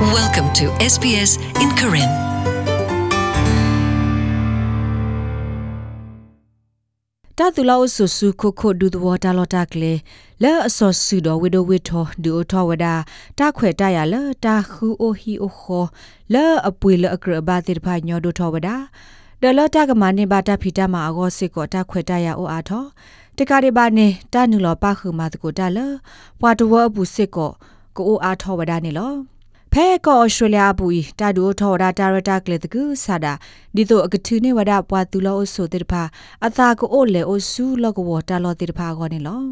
Welcome to SBS in Karen. တာတူလောဆူဆူခိုခိုဒူဒဝတာလောတာကလေလဲအစောဆူတော်ဝိဒဝိထောဒူထောဝဒတာခွေတရလတာခူအိုဟီအိုခောလဲအပွေလအကရဘာတိဖာညောဒူထောဝဒဒလတာကမနေဘာတာဖီတာမာအဂောစစ်ကောတာခွေတရအိုအားထောတကာရီဘာနေတာနူလောပါခုမာတကိုတာလပွာတဝအပူစစ်ကောကိုအိုအားထောဝဒနေလော ဖဲကောဩစတြေးလျပူဤတာဒူထော်ဒါတာရတာကလေတကူဆာဒါဒီတော့အကထူနေဝဒပွားတူလောဆိုတေတဖာအသာကိုအိုလေအိုဆူလောကဝတာလောတေတဖာခေါနေလော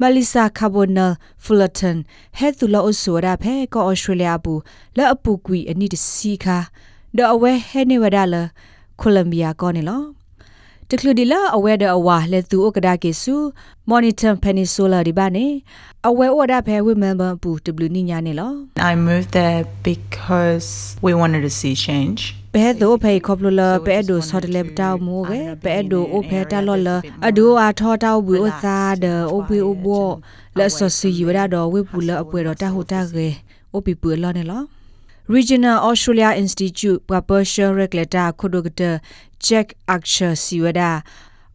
မလီဆာကာဘိုနယ်ဖူလတန်ဟဲတူလောဆိုရဖဲကောဩစတြေးလျပူလောအပူကွီအနိတစီခါဒေါ်အဝဲဟဲနေဝဒလကိုလံဘီယာကောနေလော တကလူဒီလာအဝဲဒအဝါလက်သူဥကဒါကေဆူမော်နီတန်ပနီဆိုလာဒီဘာနေအဝဲဩဒါဖဲဝိမန်ဘပူတဘလူနိညာနေလော I moved there because we wanted to see change. ဘဲဒိုဖေခေါပလလဘဲဒိုဆော်တလက်တောက်မိုးပဲဘဲဒိုအိုဖဲတာလော်လအဒိုအားထောတောက်ဘူးဥသာဒအိုပီအိုဘောလက်ဆော်စီရဒါတော့ဝိပူလအပွဲတော့တဟူတာကေအိုပီပူလောနေလော Regional Australia Institute Publisher Regulator Khodogata Jack Archer Siwada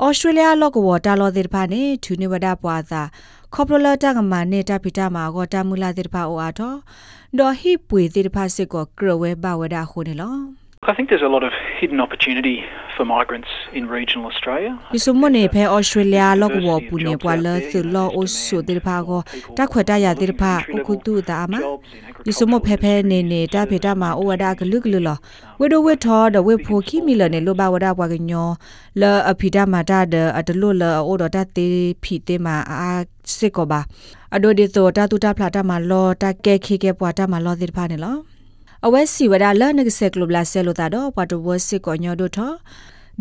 Australia လောကဝတာလောတဲ့ဖာနေသူနေဝဒပွာသာခေါပလလတာကမနေတာပိတာမာဂောတာမူလာတဲ့ဖာအိုအားတော့ဒေါ်ဟိပွေတဲ့ဖာ စစ်ကိုကရဝဲဘဝဒါခုနေလော I think there's a lot of hidden opportunity for migrants in regional Australia. ဒီစမနေဖဲဩစတြေးလျလောကဝပူနေပွာလသလောအိုဆိုတဲ့ဖာကိုတခွတ်တရတဲ့ဖာအခုတူတာမဒီစမဖဲဖဲနေနေတာဖေတာမှာဩဝဒကလုကလုလောဝေဒဝေထောဒဝေဖိုခိမီလနေလောဘဝဒဘွားကညောလာအဖိတာမာတာဒအတလုလဩဒတာတေဖီတေမာ အာစစ်ကောပါအဒိုဒီသောတာတူတာဖလာတာမှာလောတာကဲခိကေပွားတာမှာလောတဲ့ဖာနေလောအဝဲစီဝဒလနကဆက်ကလဘလာဆဲလိုတာတော့ပတ်တဝစစ်ကောညောဒိုထော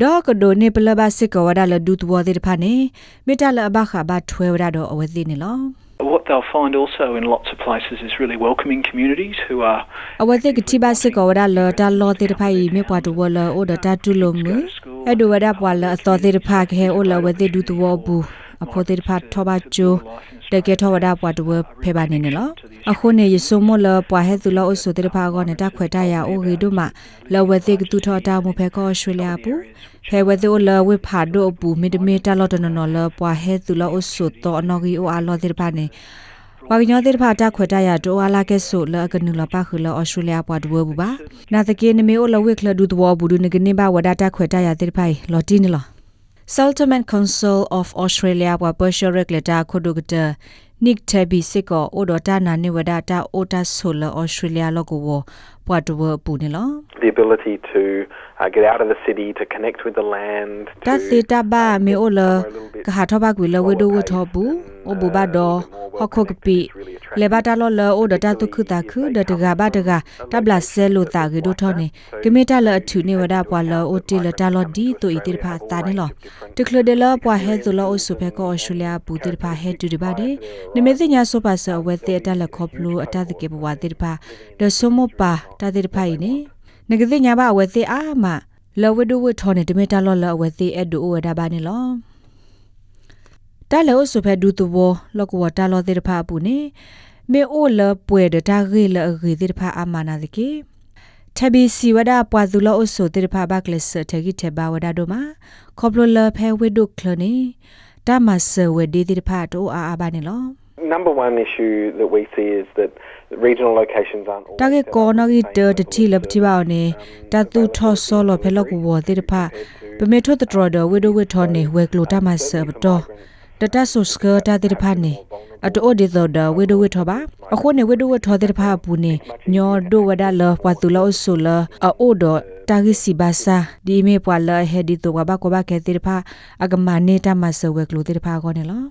ဒေါကဒိုနေပလဘစစ်ကောဝဒါလဒူတဝတဲ့ဖာနေမေတလဘခဘာထွဲဝဒါတော့အဝဲသိနေလော What they'll find also in lots of places is really welcoming communities who are အဝဲသိကတိဘစစ်ကောဝဒါလတာလောတဲ့ဖိုင်မေပွားတဝလအိုဒတာတူလုံမအဲ့ဒိုဝဒါပွာလအသောတဲ့ဖာခဲအိုလဝဲသိဒူတဝဘူး အဖို့တဲ့ဖာထောပါချိုတကယ်ထောဝဒါပွားတဝဖေပါနေနေလောအခုနေရစုံမလပွားဟဲသူလောအဆုတဲ့ဖာကောနေတာခွဲတရအိုဂီဒုမလဝဲသိကတူထောတာမဖဲကောရွှေလျာပူဖဲဝဲသိုလဝေဖာဒိုပူမီတမီတာလောတနနလပွားဟဲသူလောအဆုတောနော်ဂီအိုအာလောတဲ့ဖာနေဝါကညောတဲ့ဖာတာခွဲတရဒိုအာလာကဲဆိုလကနုလပါခလဩစတြေးလျပွားဒဝဘူပါနာတကေနမေအိုလဝေခလဒူဒဝဘူဒုနကနေပါဝဒတာခွဲတရတဲ့ဖိုင်လော်တီနီလော Settlement Council of Australia ဘပရှရက်လက်တာခုဒုကတ Nick Tabby စစ်ကောအိုဒတာနာနေဝဒတာအိုတာဆိုလ Australia လောကိုဘွားတဝပူနေလော the ability to uh, get out of the city, to connect with the land. တ to သေတဘာမေအိုလကဟာထဘကွေလဝဒဝထဘူ အိုဘူဘာဒဟခုကပီလေဘာတာလောလအိုဒတာတုခတာခုဒတကဘာတကတဘလာဆဲလိုတာကေဒိုထောနေကမေတာလအထူနေဝဒပွာလအိုတီလတာလောဒီတူအီတိဖာတာနေလောတခလဒလပွာဟဲဇလောအိုဆုဖဲကောအော်စတြေးလျပူတိဖာဟဲတူဒီဘာဒီနမေသိညာဆိုပါဆဝဲတဲ့တလခေါပလူအတတကေဘဝတိဖာဒဆုမပါတတိဖာဤနေနဂသိညာဘဝဲတဲ့အာမလောဝဒဝထောနေတမေတာလောလဝဲတဲ့အဒူဝဒဘာနေလော တာလောဆုဖဲဒူတဝလောကဝတာလောတဲ့ဖာပူနေမေအိုလပွေဒတာဂေလအဂေတဲ့ဖာအမနာတကေထဘီစီဝဒပွာသူလောအဆိုတဲ့ဖာဘကလစထဂိတေဘဝဒဒိုမာခေါပလလဖဲဝေဒုကလနေတမဆဝဒေတဲ့ဖာတိုအာအာဘာနေလော Number one issue that we see is that regional locations aren't always တာကေကောနဂီတတတိလပတိပါနေတာတူထောဆောလဖဲလောကဝတဲ့ဖာပမေထောတတော်ဒဝေဒဝေထောနေဝဲကလိုတမဆဘတော် တတဆုစကတာတဲ့ဖာနေအတိုဒီသောဒဝေဒဝေထောပါအခုနေဝေဒဝေထောတဲ့ဖာဘူးနေညောဒိုဝဒါလပတူလောဆူလအိုဒတာဂီစီဘာစာဒီမေပွာလဟေဒီတိုဘာကောဘာကေတဲ့ဖာအကမနေတာမဆဝဲကလိုတဲ့ဖာကောနေလော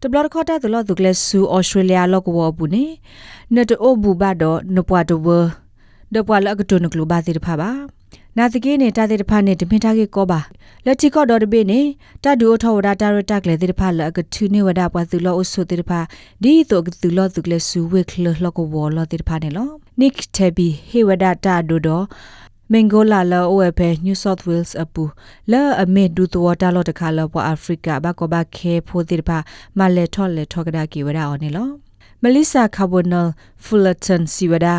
တဘလခတာတလဒုကလဆူဩစတြေးလျလောကဝဘူးနေနတအိုဘူဘာဒနပွားတဝဒပွာလကတုနကလူဘာတိဖာပါ နာတကေးနေတာတဲ့တဖာနဲ့တမင်ထားကေကောပါလက်တီကော့ဒေါ်တဘေးနေတာဒူထောဝဒတာရတက်လေတဲ့တဖာလကထူနေဝဒပွားသူလောအဆုတဲ့တဖာဒီတော့ကသူလောသူကလဆူဝေခလလောကဝလောတဲ့တဖာနေလောနိကတေဘီဟေဝဒတာဒူတော့မင်ဂိုလာလောအဝဲဖဲ New South Wales အပူလာအမေဒူတဝတာလောတခါလောပွားအာဖရိကဘကောဘခဲဖိုတဲ့တဖာမလဲထော်လဲထောကဒါကီဝဒအော်နေလော Melissa Carbonell Fullerton Siwada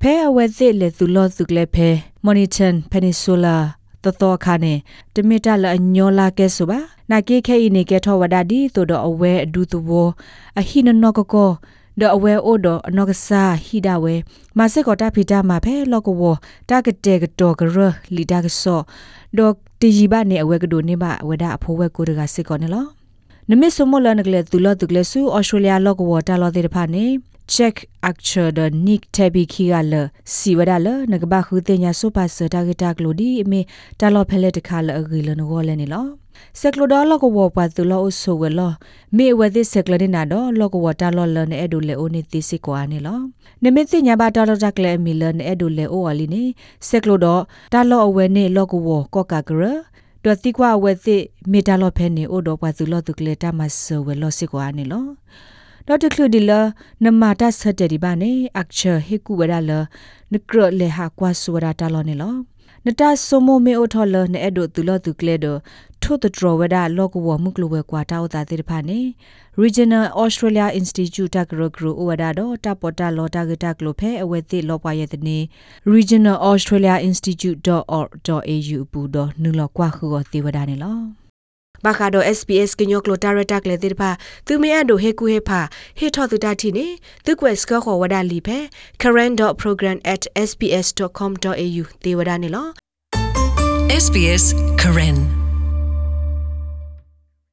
ဖဲအဝဲသစ်လေသူလောသူကလေဖဲ Monitor Peninsula တော်တော်ခါနေတမီတာလအညောလာကဲဆိုပါနာကေခဲဤနေကဲထောဝဒဒီတိုတော့အဝဲအဒူတဘောအဟိနနောကကောဒအဝဲအိုဒအနောကဆာဟိဒဝဲမစကောတာဖီတာမဖဲလောကဝတာကတဲ့ကတော့ကရလီတာကဆောဒေါတီဂျီဘာနေအဝဲကဒိုနေပါဝဒအဖိုးဝဲကိုတကစစ်ကောနေလောနမစ်စမလနကလေသူလတုကလေဆူအော်စတြေးလျလောကဝတာလောတဲ့ဖာနေ check acture the nick tabi khigala siwada nagba khu te nya so pa sa ta ta glodi me ta lo phele ta khala agi lo no le ni lo seklo do lo ko wo pa tu lo so we lo me we this seklo ni na do lo ko wo ta lo lo ne edu le o ni ti si ko ani lo ne me ti nya ba ta lo ta kle mi lo ne edu le o ali ni seklo do ta lo awe ne lo ko wo ko ka gra တော်တိကွာဝဲသိမေတာလောဖဲနေအိုတော့ပါသူလောသူကလေတာမဆောဝဲလောစစ်ကွာနေလော ဒေါက်တာကလူဒီလာနမတာဆတ်တဒီပါနေအခချာဟေကူဝဒါလာနကရလေဟာကွာဆူဝဒါတာလောနေလောနတာဆိုမိုမေအိုထော်လနဲ့အဲ့ဒိုသူလောသူကလေဒိုထို့တဒရဝဒါလောကဝမှုကလဝဲကွာတာဥတာတိဖာနေ Regional Australia Institute တကရဂရူဝဒါတော့တပေါ်တာလောတာဂတာကလိုဖဲအဝဲတိလောပွားရဲ့တနေ regionalaustraliainstitute.org.au ပူတော့နူလောကွာခုကိုတိဝဒါနေလော ဘာခါတော့ SPS ကညောကလိုတာရတက်လေတိဖာသူမရဒိုဟေကူဟေဖာဟေထောသူတာတီနေသူကွယ်စကခေါ်ဝဒါလီဖဲ current.program@sps.com.au တေဝဒါနေလော SBS Karen